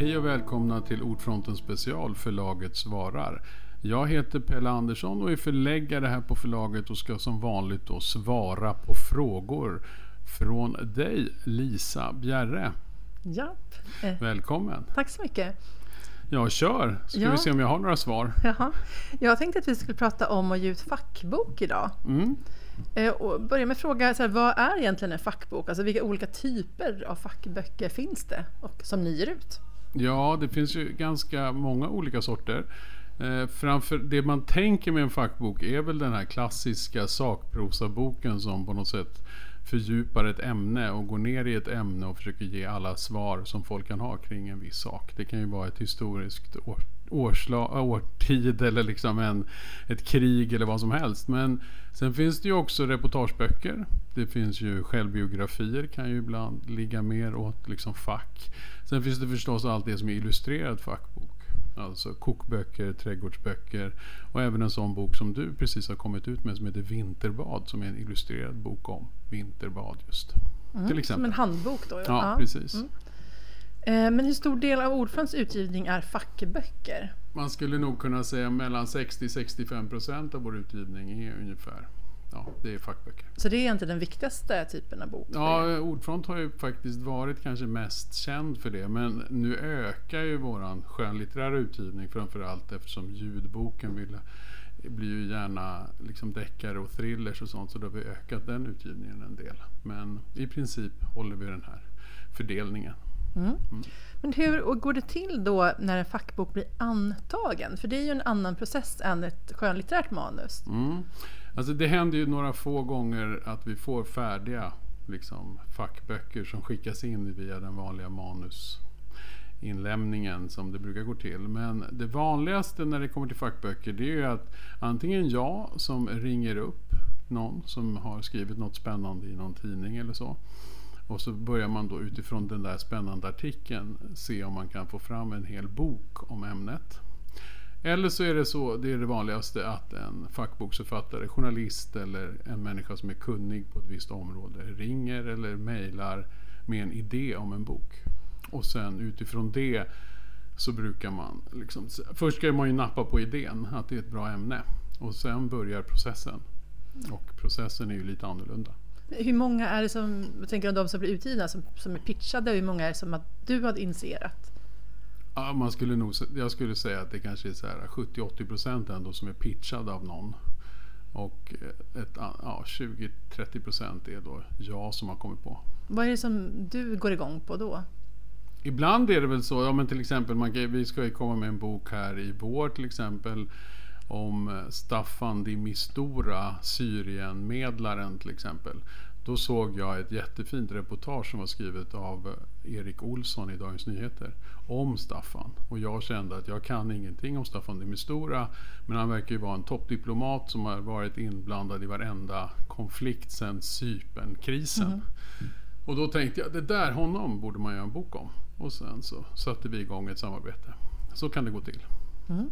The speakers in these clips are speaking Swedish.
Hej och välkomna till Ordfronten special Förlaget svarar. Jag heter Pelle Andersson och är förläggare här på förlaget och ska som vanligt då svara på frågor från dig Lisa Bjerre. Japp. Eh, Välkommen! tack så mycket. Jag kör, ska Ja. vi se om jag har några svar. Jaha. Jag tänkte att vi skulle prata om att ge ut fackbok idag. Mm. Eh, och börja med att fråga, så här, vad är egentligen en fackbok? Alltså vilka olika typer av fackböcker finns det och, som ni ger ut? Ja, det finns ju ganska många olika sorter. Eh, framför det man tänker med en fackbok är väl den här klassiska sakprosaboken som på något sätt fördjupar ett ämne och går ner i ett ämne och försöker ge alla svar som folk kan ha kring en viss sak. Det kan ju vara ett historiskt år, årsla, äh, årtid eller liksom en, ett krig eller vad som helst. Men sen finns det ju också reportageböcker. Det finns ju självbiografier kan ju ibland ligga mer åt liksom fack. Sen finns det förstås allt det som är illustrerat fack. Alltså kokböcker, trädgårdsböcker och även en sån bok som du precis har kommit ut med som heter Vinterbad som är en illustrerad bok om vinterbad just. Till Som exempel. en handbok då? Ja, precis. Eh, Men hur stor del av Ordfronts utgivning är fackböcker? Man skulle nog kunna säga mellan 60-65% av vår utgivning är ungefär Ja, det är fackböcker. Så det är egentligen den viktigaste typen av bok? Ja, Ordfront har ju faktiskt varit kanske mest känd för det. Men nu ökar ju våran skönlitterära utgivning framförallt eftersom ljudboken vill, blir ju gärna liksom deckare och thrillers och sånt. Så då har vi ökat den utgivningen en del. Men i princip håller vi den här fördelningen. Men hur går det till då när en fackbok blir antagen? För det är ju en annan process än ett skönlitterärt manus. Mm. Alltså det händer ju några få gånger att vi får färdiga liksom, fackböcker som skickas in via den vanliga manusinlämningen som det brukar gå till. Men det vanligaste när det kommer till fackböcker det är ju att antingen jag som ringer upp någon som har skrivit något spännande i någon tidning eller så. Och så börjar man då utifrån den där spännande artikeln se om man kan få fram en hel bok om ämnet. Eller så är det så, det är det vanligaste, att en fackboksförfattare, journalist eller en människa som är kunnig på ett visst område ringer eller mejlar med en idé om en bok. Och sen utifrån det så brukar man liksom, först ska man ju nappa på idén att det är ett bra ämne. Och sen börjar processen. Och processen är ju lite annorlunda. Hur många är det som, jag tänker om de som blir utgivna, som, som är pitchade, hur många är det som att du har initierat? Ja, man skulle nog, jag skulle säga att det kanske är så här 70-80% ändå som är pitchade av någon. Och ett, ja, 20-30% är då jag som har kommit på. Vad är det som du går igång på då? Ibland är det väl så, ja men till exempel, man, vi ska ju komma med en bok här i vår till exempel om eh, Staffan de Mistura, Syrienmedlaren till exempel. Då såg jag ett jättefint reportage som var skrivet av eh, Erik Olsson i Dagens Nyheter om Staffan. Och jag kände att jag kan ingenting om Staffan de Mistura men han verkar ju vara en toppdiplomat som har varit inblandad i varenda konflikt sedan Cypernkrisen. Och då tänkte jag, det där, honom borde man göra en bok om. Och sen så satte vi igång ett samarbete. Så kan det gå till. Ehm,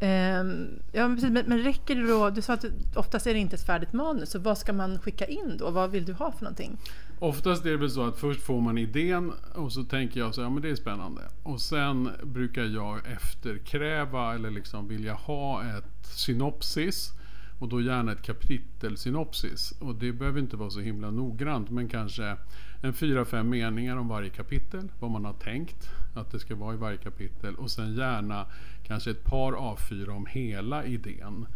Ehm, ja, men, precis, men, men räcker det då? Du sa att oftast är det inte ett färdigt manus, så vad ska man skicka in då? Vad vill du ha för någonting? Oftast är det väl så att först får man idén och så tänker jag så ja men det är spännande. Och sen brukar jag efterkräva eller liksom vilja ha ett synopsis. Och då gärna ett kapitelsynopsis. Och det behöver inte vara så himla noggrant men kanske en fyra, fem meningar om varje kapitel. Vad man har tänkt att det ska vara i varje kapitel. Och sen gärna kanske ett par A4 om hela idén.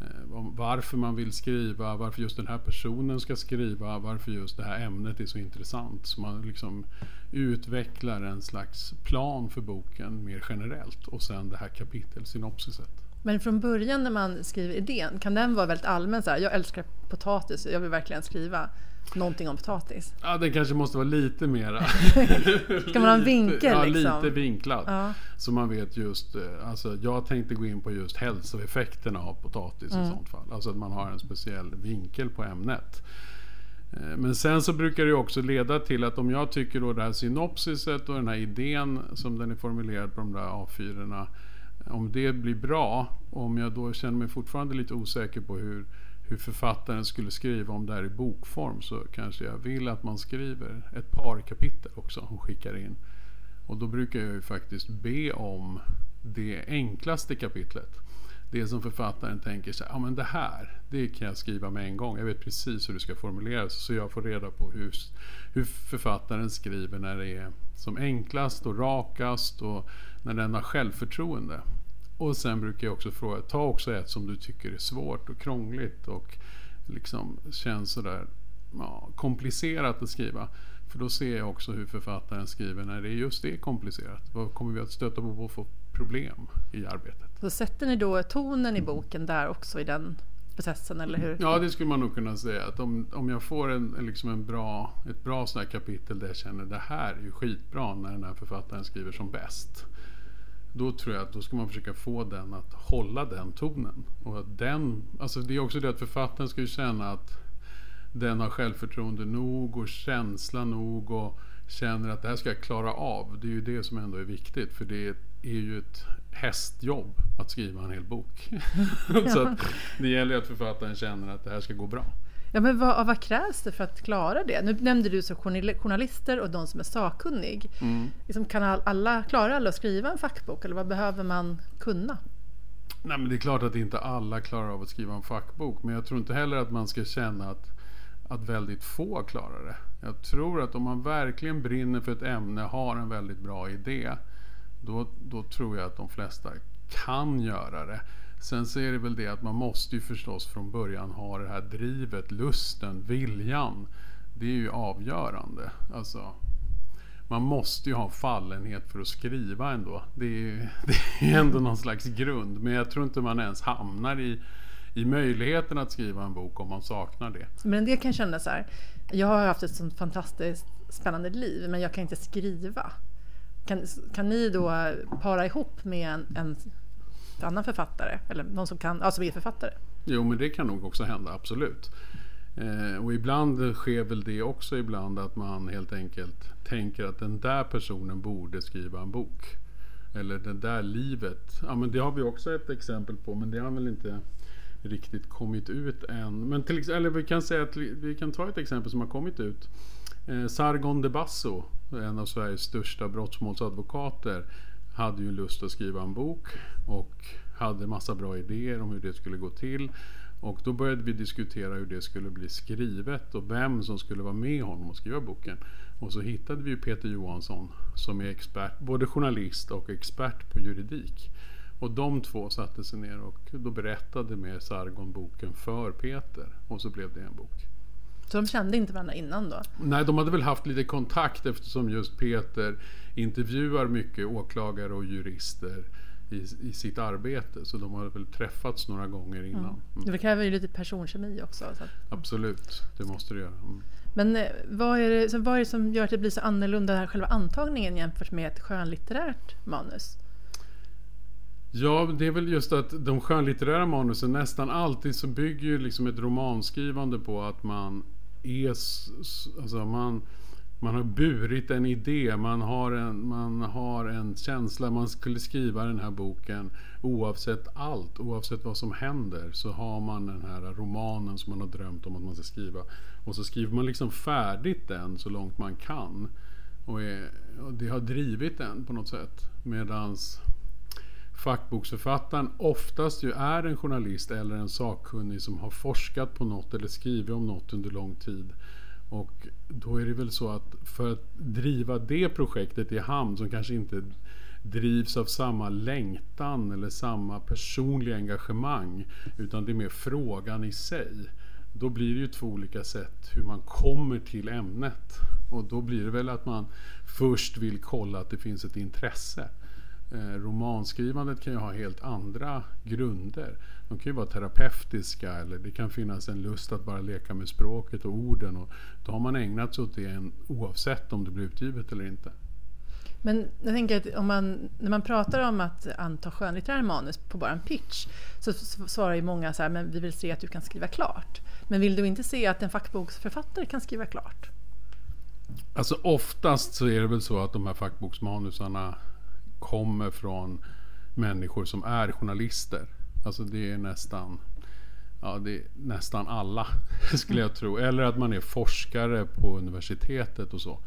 Eh, om varför man vill skriva, varför just den här personen ska skriva, varför just det här ämnet är så intressant. Så man liksom utvecklar en slags plan för boken mer generellt och sen det här kapitelsynopsiset. Men från början när man skriver idén, kan den vara väldigt allmän? Så här, jag älskar potatis, jag vill verkligen skriva någonting om potatis. Ja, det kanske måste vara lite mera... Ska man ha en vinkel ja, liksom? lite vinklad. Ja. Så man vet just, eh, alltså jag tänkte gå in på just hälsoeffekterna av potatis Mm. i sånt fall. Alltså att man har en speciell vinkel på ämnet. Eh, Men sen så brukar det också leda till att om jag tycker då det här synopsiset och den här idén som den är formulerad på de där A4 om det blir bra, om jag då känner mig fortfarande lite osäker på hur, hur författaren skulle skriva om det här i bokform så kanske jag vill att man skriver ett par kapitel också och skickar in. Och då brukar jag ju faktiskt be om det enklaste kapitlet. Det som författaren tänker sig, ja men det här, det kan jag skriva med en gång. Jag vet precis hur det ska formuleras. Så jag får reda på hur, hur författaren skriver när det är som enklast och rakast och när den har självförtroende. Och sen brukar jag också fråga, ta också ett som du tycker är svårt och krångligt och liksom känns sådär ja, komplicerat att skriva. För då ser jag också hur författaren skriver när det är just det komplicerat. Vad kommer vi att stöta på för problem i arbetet? Så sätter ni då tonen i boken där också i den processen, eller hur? Ja, det skulle man nog kunna säga. Att om, om jag får en, liksom en bra, ett bra sånt kapitel där jag känner det här är ju skitbra när den här författaren skriver som bäst. Då tror jag att då ska man försöka få den att hålla den tonen. Och att den, alltså det är också det att författaren ska ju känna att den har självförtroende nog och känsla nog och känner att det här ska jag klara av. Det är ju det som ändå är viktigt för det är ju ett hästjobb att skriva en hel bok. så det gäller att författaren känner att det här ska gå bra. Ja, men vad, vad, krävs det för att klara det? Nu nämnde du så journalister och de som är sakkunnig. Mm. Liksom, kan alla, klara alla att skriva en fackbok eller vad behöver man kunna? Nej, men det är klart att inte alla klarar av att skriva en fackbok. Men jag tror inte heller att man ska känna att, att väldigt få klarar det. Jag tror att om man verkligen brinner för ett ämne, har en väldigt bra idé, då, då tror jag att de flesta kan göra det. Sen så är det väl det att man måste ju förstås från början ha det här drivet, lusten, viljan. Det är ju avgörande. Alltså, man måste ju ha fallenhet för att skriva ändå. Det är, ju, det är ändå någon slags grund. Men jag tror inte man ens hamnar i, i möjligheten att skriva en bok om man saknar det. Men det kan kännas så här. Jag har haft ett sånt fantastiskt spännande liv men jag kan inte skriva. Kan, kan ni då para ihop med en, en annan författare eller någon som kan, alltså är författare? Jo, men det kan nog också hända, absolut. Eh, och ibland sker väl det också ibland att man helt enkelt tänker att den där personen borde skriva en bok. Eller det där livet. Ja, men det har vi också ett exempel på, men det har väl inte riktigt kommit ut än. Men till eller vi kan säga att vi kan ta ett exempel som har kommit ut. Eh, Sargon de Basso, en av Sveriges största brottsmålsadvokater, hade ju lust att skriva en bok och hade massa bra idéer om hur det skulle gå till. Och då började vi diskutera hur det skulle bli skrivet och vem som skulle vara med honom och skriva boken. Och så hittade vi Peter Johansson som är expert, både journalist och expert på juridik. Och de två satte sig ner och då berättade med Sargon boken för Peter. Och så blev det en bok. Så de kände inte varandra innan då? Nej, de hade väl haft lite kontakt eftersom just Peter intervjuar mycket åklagare och jurister i, i sitt arbete. Så de har väl träffats några gånger innan. Mm. Det kräver ju lite personkemi också. Att... Absolut, det måste det göra. Mm. Men eh, vad är, det, så vad är det som gör att det blir så annorlunda här, själva antagningen jämfört med ett skönlitterärt manus? Ja, det är väl just att de skönlitterära manusen nästan alltid så bygger ju liksom ett romanskrivande på att man är... Alltså man, man har burit en idé, man har en, man har en känsla. Man skulle skriva den här boken oavsett allt, oavsett vad som händer. Så har man den här romanen som man har drömt om att man ska skriva. Och så skriver man liksom färdigt den så långt man kan. Och, är, och det har drivit den på något sätt. Medans fackboksförfattaren oftast ju är en journalist eller en sakkunnig som har forskat på något eller skrivit om något under lång tid. Och då är det väl så att för att driva det projektet i hamn som kanske inte drivs av samma längtan eller samma personliga engagemang utan det är mer frågan i sig. Då blir det ju två olika sätt hur man kommer till ämnet. Och då blir det väl att man först vill kolla att det finns ett intresse. Eh, romanskrivandet kan ju ha helt andra grunder. De kan ju vara terapeutiska eller det kan finnas en lust att bara leka med språket och orden. Och då har man ägnat sig åt det oavsett om det blir utgivet eller inte. Men jag tänker att om man, när man pratar om att anta skönlitterära manus på bara en pitch så svarar ju många så här, men vi vill se att du kan skriva klart. Men vill du inte se att en fackboksförfattare kan skriva klart? Alltså oftast så är det väl så att de här fackboksmanusarna kommer från människor som är journalister. Alltså det är nästan Ja, det är nästan alla skulle jag tro. Eller att man är forskare på universitetet och så.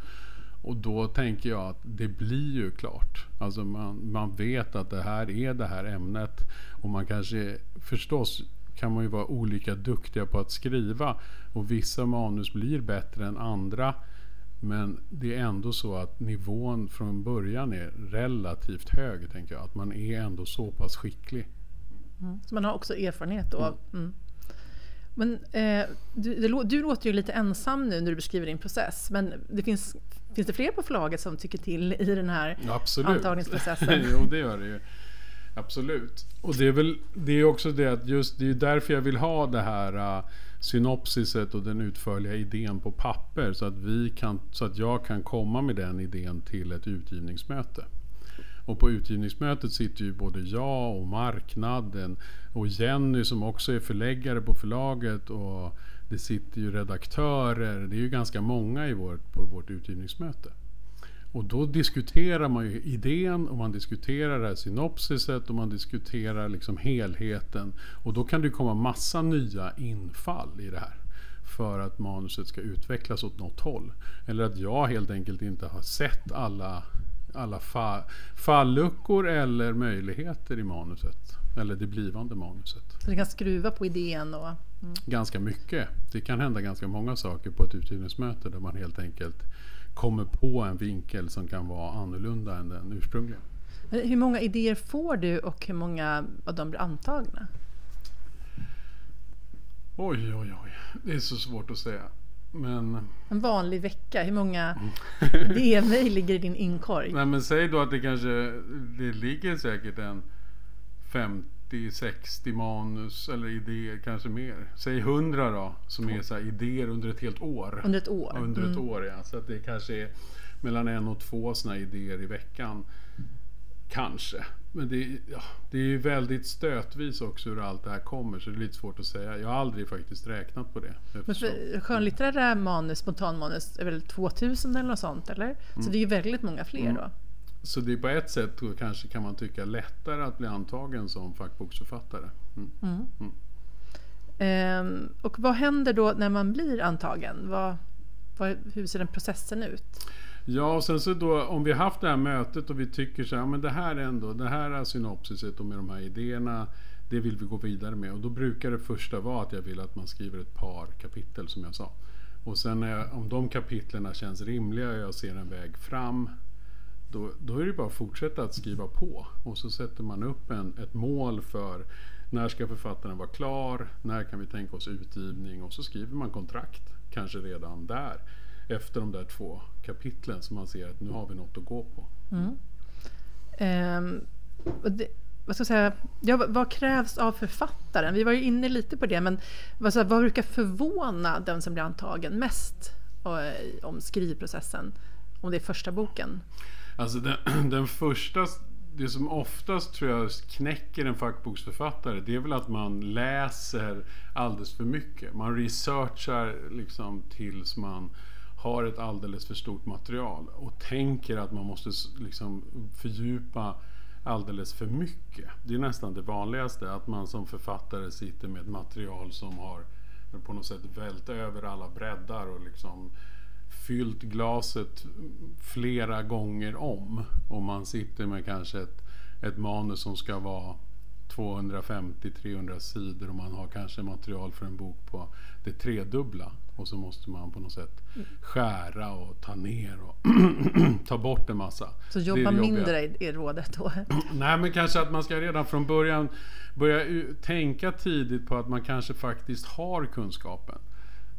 Och då tänker jag att det blir ju klart. Alltså man, man vet att det här är det här ämnet. Och man kanske, förstås kan man ju vara olika duktiga på att skriva. Och vissa manus blir bättre än andra. Men det är ändå så att nivån från början är relativt hög, tänker jag. Att man är ändå så pass skicklig. Mm. Så man har också erfarenhet då. Mm. Men eh, du, du låter ju lite ensam nu när du beskriver din process. Men det finns, finns det fler på förlaget som tycker till i den här Absolut. antagningsprocessen? jo, det gör det ju. Absolut. Och det är väl det är också det att just det är därför jag vill ha det här uh, synopsiset och den utförliga idén på papper så att, vi kan, så att jag kan komma med den idén till ett utgivningsmöte. Och på utgivningsmötet sitter ju både jag och marknaden och Jenny som också är förläggare på förlaget och det sitter ju redaktörer. Det är ju ganska många i vårt, på vårt utgivningsmöte. Och då diskuterar man ju idén och man diskuterar det här synopsiset och man diskuterar liksom helheten. Och då kan det komma massa nya infall i det här. För att manuset ska utvecklas åt något håll. Eller att jag helt enkelt inte har sett alla, alla fa falluckor eller möjligheter i manuset. Eller det blivande manuset. Så det kan skruva på idén? Och, mm. Ganska mycket. Det kan hända ganska många saker på ett utgivningsmöte där man helt enkelt kommer på en vinkel som kan vara annorlunda än den ursprungliga. Hur många idéer får du och hur många av dem blir antagna? Oj, oj, oj. Det är så svårt att säga. Men... En vanlig vecka, hur många idémejl ligger i din inkorg? Nej, men säg då att det kanske det ligger säkert en 50 50-60 manus eller idéer, kanske mer. Säg 100 då, som är så idéer under ett helt år. Under ett år? Under mm. ett år ja. Så att det kanske är mellan en och två sådana idéer i veckan. Kanske. Men det, ja, det är ju väldigt stötvis också hur allt det här kommer så det är lite svårt att säga. Jag har aldrig faktiskt räknat på det. Men skönlitterära manus, spontanmanus, är väl 2000 eller något sånt eller? Mm. Så det är ju väldigt många fler mm. då. Så det är på ett sätt kanske kan man tycka lättare att bli antagen som fackboksförfattare. Mm. Mm. Mm. Ehm, och vad händer då när man blir antagen? Vad, vad, hur ser den processen ut? Ja, och sen så då om vi har haft det här mötet och vi tycker så här, men det här är ändå, det här är synopsiset och med de här idéerna, det vill vi gå vidare med. Och då brukar det första vara att jag vill att man skriver ett par kapitel som jag sa. Och sen jag, om de kapitlerna känns rimliga och jag ser en väg fram då, då är det bara att fortsätta att skriva på. Och så sätter man upp en, ett mål för när ska författaren vara klar? När kan vi tänka oss utgivning? Och så skriver man kontrakt, kanske redan där. Efter de där två kapitlen så man ser att nu har vi något att gå på. Mm. Um, det, vad, ska jag säga, ja, vad krävs av författaren? Vi var ju inne lite på det, men vad, så, vad brukar förvåna den som blir antagen mest eh, om skrivprocessen? Om det är första boken? Alltså den, den första, det som oftast tror jag knäcker en fackboksförfattare det är väl att man läser alldeles för mycket. Man researchar liksom tills man har ett alldeles för stort material och tänker att man måste liksom fördjupa alldeles för mycket. Det är nästan det vanligaste, att man som författare sitter med ett material som har på något sätt vält över alla breddar och liksom fyllt glaset flera gånger om. Och man sitter med kanske ett, ett manus som ska vara 250-300 sidor och man har kanske material för en bok på det tredubbla. Och så måste man på något sätt skära och ta ner och ta bort en massa. Så jobba mindre är rådet då? Nej men kanske att man ska redan från början börja tänka tidigt på att man kanske faktiskt har kunskapen.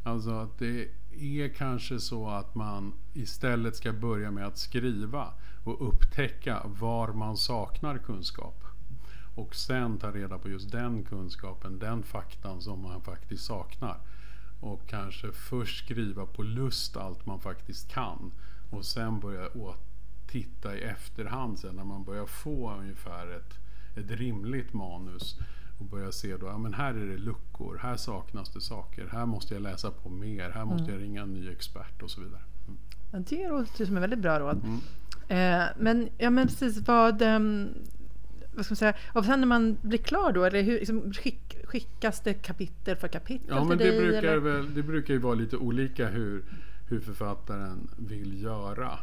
Alltså att det är kanske så att man istället ska börja med att skriva och upptäcka var man saknar kunskap. Och sen ta reda på just den kunskapen, den faktan som man faktiskt saknar. Och kanske först skriva på lust allt man faktiskt kan. Och sen börja titta i efterhand sen när man börjar få ungefär ett, ett rimligt manus och börja se då, ja men här är det luckor, här saknas det saker, här måste jag läsa på mer, här måste mm. jag ringa en ny expert och så vidare. Mm. Ja, det låter som ett väldigt bra råd. Mm. Eh, men, ja, men precis vad, um, vad ska man säga, och sen när man blir klar då, eller hur, liksom, skick, skickas det kapitel för kapitel Ja, men det brukar, väl, det brukar ju vara lite olika hur, hur författaren vill göra.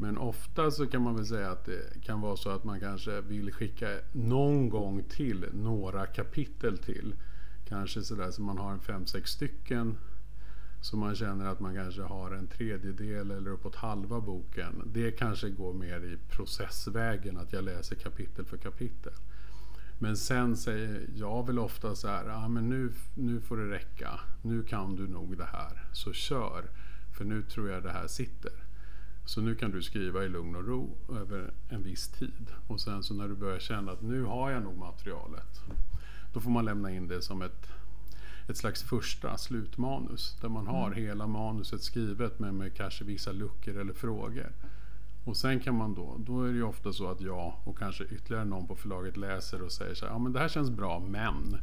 Men ofta så kan man väl säga att det kan vara så att man kanske vill skicka någon gång till några kapitel till. Kanske sådär så man har en fem, sex stycken. Så man känner att man kanske har en tredjedel eller uppåt halva boken. Det kanske går mer i processvägen att jag läser kapitel för kapitel. Men sen säger jag väl ofta så här, ah, men nu, nu får det räcka. Nu kan du nog det här, så kör. För nu tror jag det här sitter. Så nu kan du skriva i lugn och ro över en viss tid. Och sen så när du börjar känna att nu har jag nog materialet. Då får man lämna in det som ett, ett slags första slutmanus. Där man har mm. hela manuset skrivet men med kanske vissa luckor eller frågor. Och sen kan man då, då är det ju ofta så att jag och kanske ytterligare någon på förlaget läser och säger så här, ja men det här känns bra men.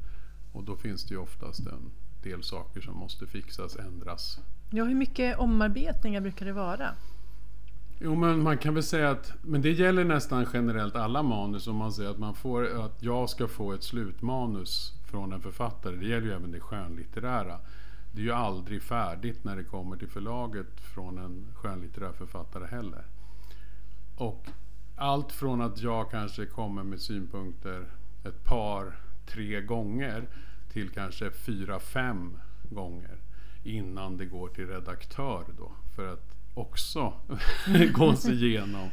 Och då finns det ju oftast en del saker som måste fixas, ändras. Ja, hur mycket omarbetningar brukar det vara? Jo men man kan väl säga att, men det gäller nästan generellt alla manus om man säger att man får, att jag ska få ett slutmanus från en författare. Det gäller ju även det skönlitterära. Det är ju aldrig färdigt när det kommer till förlaget från en skönlitterär författare heller. Och allt från att jag kanske kommer med synpunkter ett par, tre gånger till kanske fyra, fem gånger innan det går till redaktör då. För att också gå sig igenom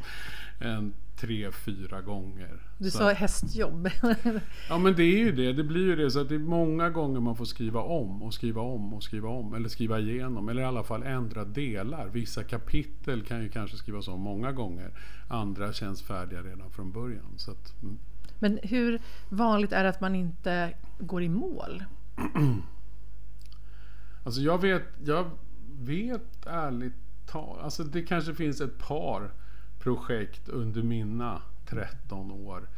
en tre, fyra gånger. Du så. sa hästjobb. ja men det är ju det. Det blir ju det. Så att det är många gånger man får skriva om och skriva om och skriva om. Eller skriva igenom. Eller i alla fall ändra delar. Vissa kapitel kan ju kanske skrivas om många gånger. Andra känns färdiga redan från början. Så att, mm. Men hur vanligt är det att man inte går i mål? alltså jag vet, jag vet ärligt talat. Alltså det kanske finns ett par projekt under mina 13 år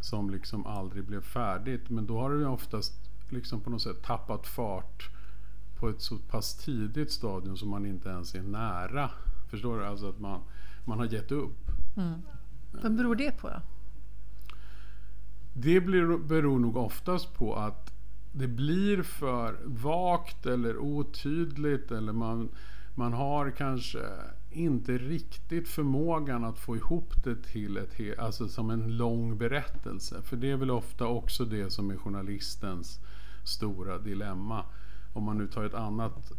som liksom aldrig blev färdigt. Men då har det oftast liksom på något sätt tappat fart på ett så pass tidigt stadium som man inte ens är nära. Förstår du? Alltså att man, man har gett upp. Mm. Vad beror det på då? Det blir, beror nog oftast på att det blir för vagt eller otydligt eller man, man har kanske inte riktigt förmågan att få ihop det till ett, alltså som en lång berättelse. För det är väl ofta också det som är journalistens stora dilemma. Om man nu tar ett annat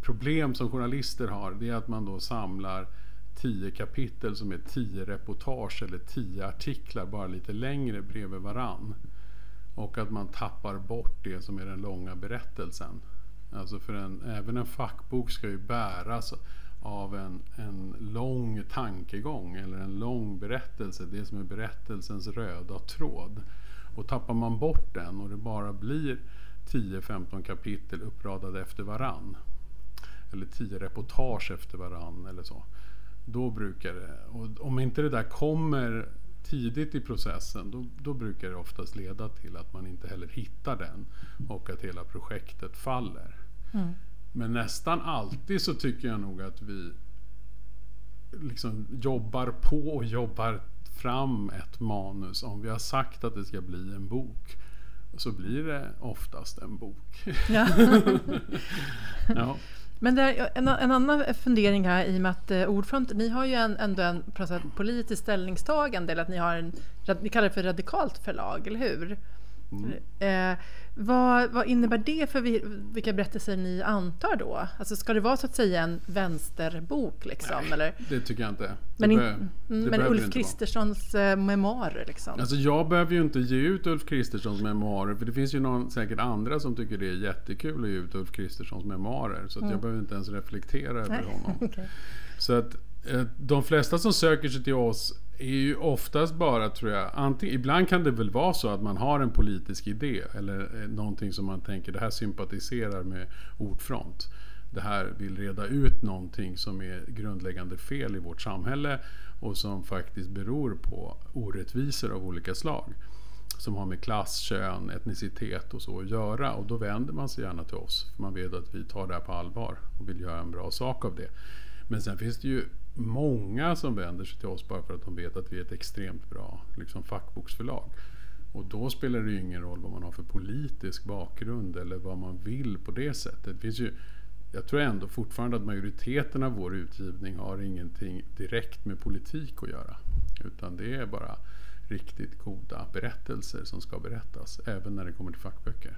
problem som journalister har, det är att man då samlar tio kapitel som är tio reportage eller tio artiklar, bara lite längre bredvid varann. Och att man tappar bort det som är den långa berättelsen. Alltså för en, även en fackbok ska ju bäras av en, en lång tankegång eller en lång berättelse. Det som är berättelsens röda tråd. Och tappar man bort den och det bara blir 10-15 kapitel uppradade efter varann. Eller 10 reportage efter varann eller så. Då brukar det, och om inte det där kommer tidigt i processen då, då, brukar det oftast leda till att man inte heller hittar den och att hela projektet faller. Mm. Men nästan alltid så tycker jag nog att vi liksom jobbar på och jobbar fram ett manus. Om vi har sagt att det ska bli en bok så blir det oftast en bok. Ja. ja. Men där, en, en, annan fundering här i och med att eh, Ordfront, ni har ju en, ändå en politisk ställningstagande, eller att ni har en, ni kallar det för radikalt förlag, eller hur? Mm. Eh, vad, vad, innebär det för vilka berättelser ni antar då? Alltså ska det vara så att säga en vänsterbok? Liksom, Nej, eller? det tycker jag inte. Men, in, mm, men Ulf Kristerssons eh, memoarer? Liksom. Alltså jag behöver ju inte ge ut Ulf Kristerssons memoarer för det finns ju någon, säkert andra som tycker det är jättekul att ge ut Ulf Kristerssons memoarer. Så mm. jag behöver inte ens reflektera över honom. okay. Så att eh, de flesta som söker sig till oss är ju oftast bara, tror jag, anting, ibland kan det väl vara så att man har en politisk idé eller eh, någonting som man tänker, det här sympatiserar med Ordfront. Det här vill reda ut någonting som är grundläggande fel i vårt samhälle och som faktiskt beror på orättvisor av olika slag. Som har med klass, kön, etnicitet och så att göra. Och då vänder man sig gärna till oss. För man vet att vi tar det här på allvar och vill göra en bra sak av det. Men sen finns det ju många som vänder sig till oss bara för att de vet att vi är ett extremt bra liksom, fackboksförlag. Och då spelar det ju ingen roll vad man har för politisk bakgrund eller vad man vill på det sättet. Det finns ju jag tror ändå fortfarande att majoriteten av vår utgivning har ingenting direkt med politik att göra. Utan det är bara riktigt goda berättelser som ska berättas, även när det kommer till fackböcker.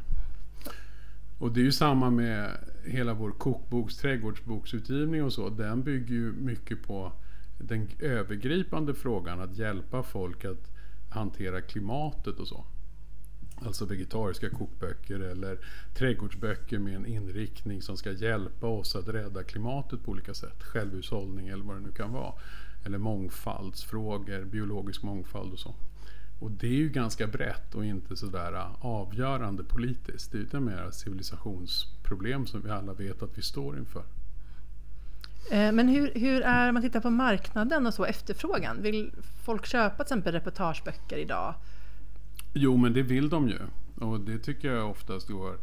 Och det är ju samma med hela vår kokboks, trädgårdsboksutgivning och så. Den bygger ju mycket på den övergripande frågan att hjälpa folk att hantera klimatet och så. Alltså vegetariska kokböcker eller trädgårdsböcker med en inriktning som ska hjälpa oss att rädda klimatet på olika sätt. Självhushållning eller vad det nu kan vara. Eller mångfaldsfrågor, biologisk mångfald och så. Och det är ju ganska brett och inte sådär avgörande politiskt. Det är ju mer civilisationsproblem som vi alla vet att vi står inför. Eh, men hur, hur är, om man tittar på marknaden och så, efterfrågan? Vill folk köpa till exempel reportageböcker idag? Jo, men det vill de ju. Och det tycker jag oftast går.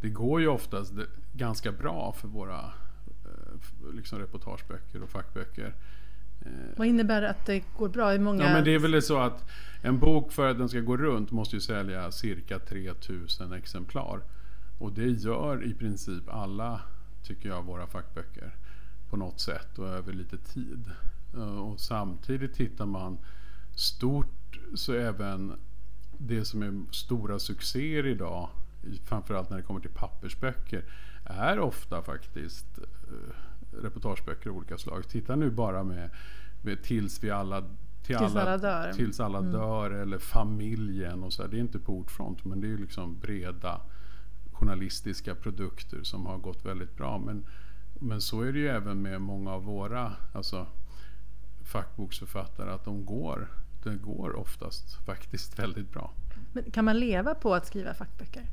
Det går ju oftast ganska bra för våra eh, liksom reportageböcker och fackböcker. Eh, Vad innebär det att det går bra? I många... Ja, men det är väl så att en bok för att den ska gå runt måste ju sälja cirka 3000 exemplar. Och det gör i princip alla, tycker jag, våra fackböcker. På något sätt och över lite tid. Eh, och samtidigt tittar man stort så även det som är stora succéer idag, framförallt när det kommer till pappersböcker, är ofta faktiskt eh, reportageböcker av olika slag. Titta nu bara med, med Tills vi alla till tills alla, alla dör, tills alla mm. dör eller familjen och så. Här. Det är inte portfront men det är liksom breda journalistiska produkter som har gått väldigt bra. Men, men så är det ju även med många av våra alltså, fackboksförfattare att de går det går oftast faktiskt väldigt bra. Men kan man leva på att skriva fackböcker?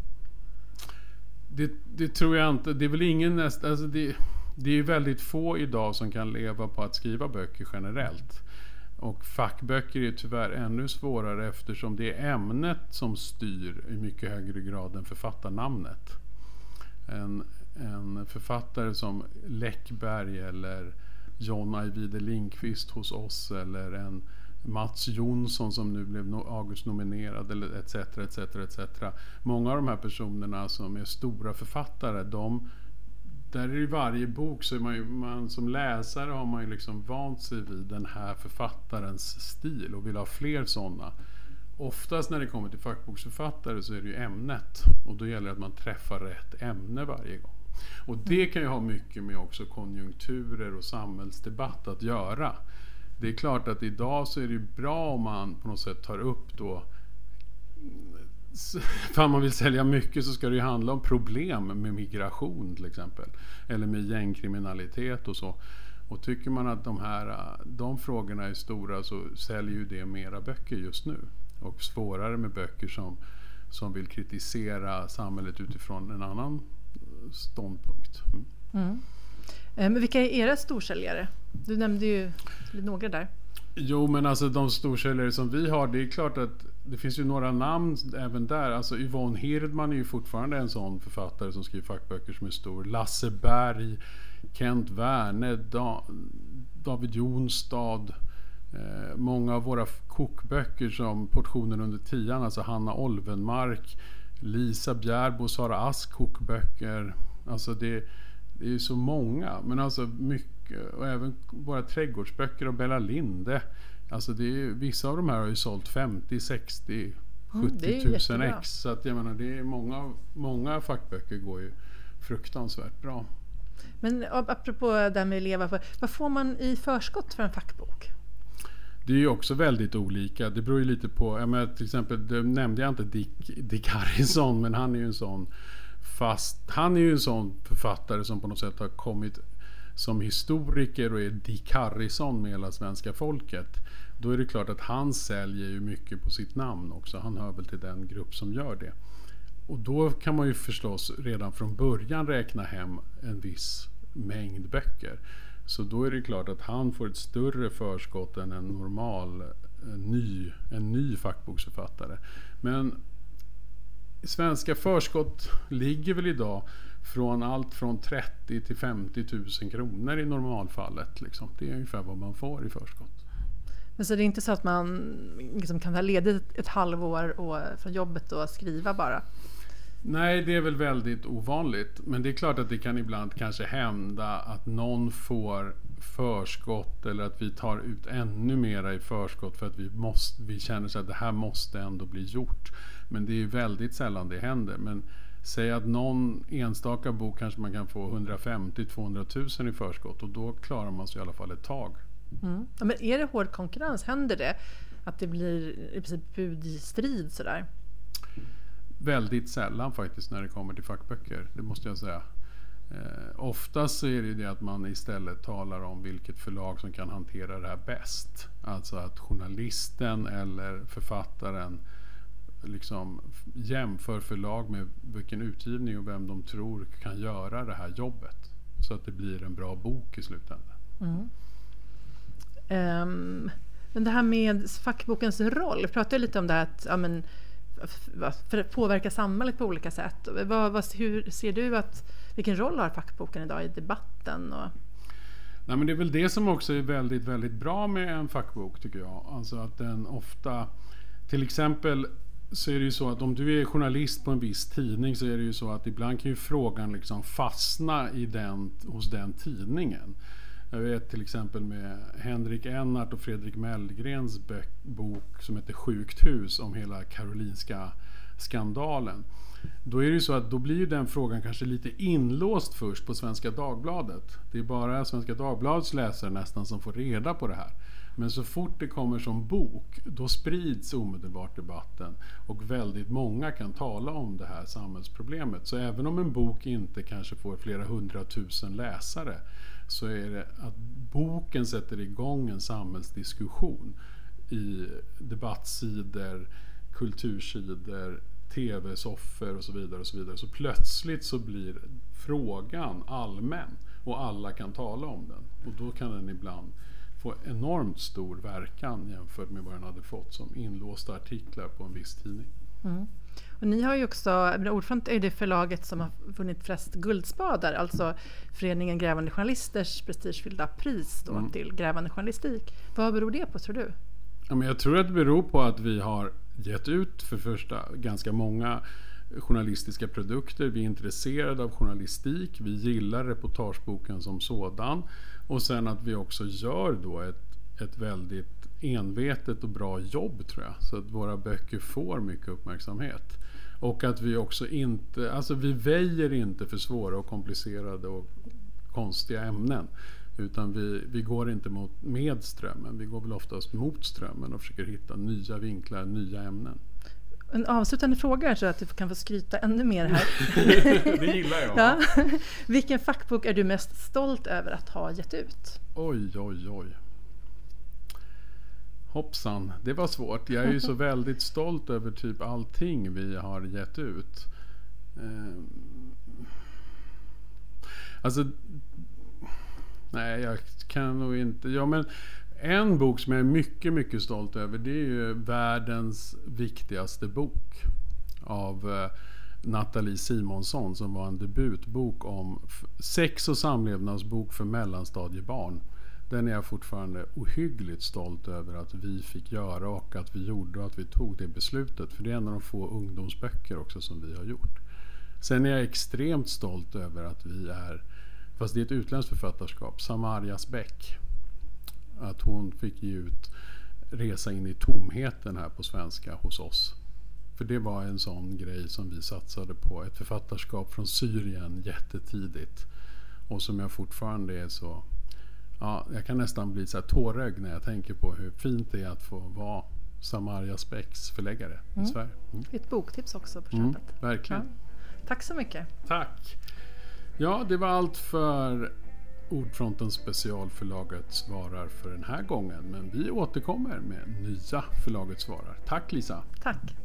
Det, det tror jag inte. Det är väl ingen näst, alltså det, det är ju väldigt få idag som kan leva på att skriva böcker generellt. Och fackböcker är tyvärr ännu svårare eftersom det är ämnet som styr i mycket högre grad än författarnamnet. En, en författare som Läckberg eller John Ajvide Lindqvist hos oss eller en Mats Jonsson som nu blev Augustnominerad eller etc, etc, etc. Många av de här personerna som är stora författare, de, där är i varje bok så är man, ju, man som läsare har man ju liksom vant sig vid den här författarens stil och vill ha fler sådana. Oftast när det kommer till fackboksförfattare så är det ju ämnet och då gäller det att man träffar rätt ämne varje gång. Och det kan ju ha mycket med också konjunkturer och samhällsdebatt att göra det är klart att idag så är det ju bra om man på något sätt tar upp då om man vill sälja mycket så ska det ju handla om problem med migration till exempel. Eller med gängkriminalitet och så. Och tycker man att de här de frågorna är stora så säljer ju det mera böcker just nu. Och svårare med böcker som, som vill kritisera samhället utifrån en annan ståndpunkt. Mm. Mm. Eh, men vilka är era storsäljare? Du nämnde ju några där. Jo, men alltså de storsäljare som vi har, det är klart att det finns ju några namn även där. Alltså Yvonne Hirdman är ju fortfarande en sån författare som skriver fackböcker som är stor. Lasse Berg, Kent Werne, da David Jonstad. Eh, många av våra kokböcker som Portionen under tian, alltså Hanna Olvenmark, Lisa Bjärbo, Sara Ask kokböcker. Alltså det det är ju så många. Men alltså mycket. Och även våra trädgårdsböcker och Bella Linde. Alltså det är, vissa av de här har ju sålt 50, 60, 70 mm, tusen ex. Så att jag menar, det är många, många fackböcker går ju fruktansvärt bra. Men apropå det här med att leva. Vad får man i förskott för en fackbok? Det är ju också väldigt olika. Det beror ju lite på. Jag menar, till exempel, det nämnde jag inte Dick, Dick Harrison, men han är ju en sån Fast han är ju en sån författare som på något sätt har kommit som historiker och är Dick Harrison med hela svenska folket. Då är det klart att han säljer ju mycket på sitt namn också. Han hör väl till den grupp som gör det. Och då kan man ju förstås redan från början räkna hem en viss mängd böcker. Så då är det klart att han får ett större förskott än en normal en ny, en ny fackboksförfattare. Men svenska förskott ligger väl idag från allt från 30 till 50 000 kronor i normalfallet. Liksom. Det är ungefär vad man får i förskott. Men så det är inte så att man liksom kan ha ledigt ett halvår och, från jobbet och skriva bara? Nej, det är väl väldigt ovanligt. Men det är klart att det kan ibland kanske hända att någon får förskott eller att vi tar ut ännu mera i förskott för att vi, måste, vi känner så att det här måste ändå bli gjort. Men det är väldigt sällan det händer. Men säg att någon enstaka bok kanske man kan få 150-200 000 i förskott och då klarar man sig i alla fall ett tag. Mm. Ja, men är det hård konkurrens? Händer det att det blir i princip budstrid sådär? Väldigt sällan faktiskt när det kommer till fackböcker, det måste jag säga. Eh, oftast så är det ju det att man istället talar om vilket förlag som kan hantera det här bäst. Alltså att journalisten eller författaren liksom jämför förlag med vilken utgivning och vem de tror kan göra det här jobbet. Så att det blir en bra bok i slutändan. Mm. Um, men det här med fackbokens roll, vi pratade lite om det här att ja, men, påverka samhället på olika sätt. Vad, vad, hur ser du att, vilken roll har fackboken idag i debatten? Och... Nej, men det är väl det som också är väldigt, väldigt bra med en fackbok tycker jag. Alltså att den ofta, till exempel så är det ju så att om du är journalist på en viss tidning så är det ju så att ibland kan ju frågan liksom fastna i den, hos den tidningen. Jag vet till exempel med Henrik Ennart och Fredrik Mellgrens bok som heter Sjukt hus om hela Karolinska skandalen. Då är det ju så att då blir ju den frågan kanske lite inlåst först på Svenska Dagbladet. Det är bara Svenska Dagbladets läsare nästan som får reda på det här. Men så fort det kommer som bok, då sprids omedelbart debatten. Och väldigt många kan tala om det här samhällsproblemet. Så även om en bok inte kanske får flera hundratusen läsare, så är det att boken sätter igång en samhällsdiskussion i debattsidor, kultursidor, tv-soffor och så vidare. och Så vidare. Så plötsligt så blir frågan allmän och alla kan tala om den. Och då kan den ibland få enormt stor verkan jämfört med vad den hade fått som inlåsta artiklar på en viss tidning. Mm. Och ni har ju också, ordförande är det förlaget som har vunnit flest guldspadar, alltså Föreningen Grävande Journalisters prestigefyllda pris då mm. till grävande journalistik. Vad beror det på tror du? Ja, men jag tror att det beror på att vi har gett ut för första ganska många journalistiska produkter. Vi är intresserade av journalistik. Vi gillar reportageboken som sådan. Och sen att vi också gör då ett, ett väldigt envetet och bra jobb tror jag. Så att våra böcker får mycket uppmärksamhet. Och att vi också inte, alltså vi väjer inte för svåra och komplicerade och konstiga ämnen. Utan vi, vi går inte mot, med strömmen, vi går väl oftast mot strömmen och försöker hitta nya vinklar, nya ämnen. En avslutande fråga så att du kan få skryta ännu mer här. det gillar jag. Ja. Vilken fackbok är du mest stolt över att ha gett ut? Oj, oj, oj. Hoppsan, det var svårt. Jag är ju så väldigt stolt över typ allting vi har gett ut. Ehm. Alltså, nej jag kan nog inte. Ja, men en bok som jag är mycket, mycket stolt över det är ju världens viktigaste bok. Av eh, Nathalie Simonsson som var en debutbok om sex och samlevnadsbok för mellanstadiebarn. Den är jag fortfarande ohyggligt stolt över att vi fick göra och att vi gjorde och att vi tog det beslutet. För det är en av de få ungdomsböcker också som vi har gjort. Sen är jag extremt stolt över att vi är, fast det är ett utländskt författarskap, Samarias Bäck att hon fick ge ut Resa in i tomheten här på svenska hos oss. För det var en sån grej som vi satsade på. Ett författarskap från Syrien jättetidigt. Och som jag fortfarande är så... Ja, jag kan nästan bli så här tårögd när jag tänker på hur fint det är att få vara Samaria Specks förläggare mm. i Sverige. Mm. Ett boktips också på mm, köpet. Mm, verkligen. Ja. Tack så mycket. Tack. Ja, det var allt för Ordfronten specialförlaget svarar för den här gången. Men vi återkommer med nya förlaget svarar. Tack Lisa! Tack!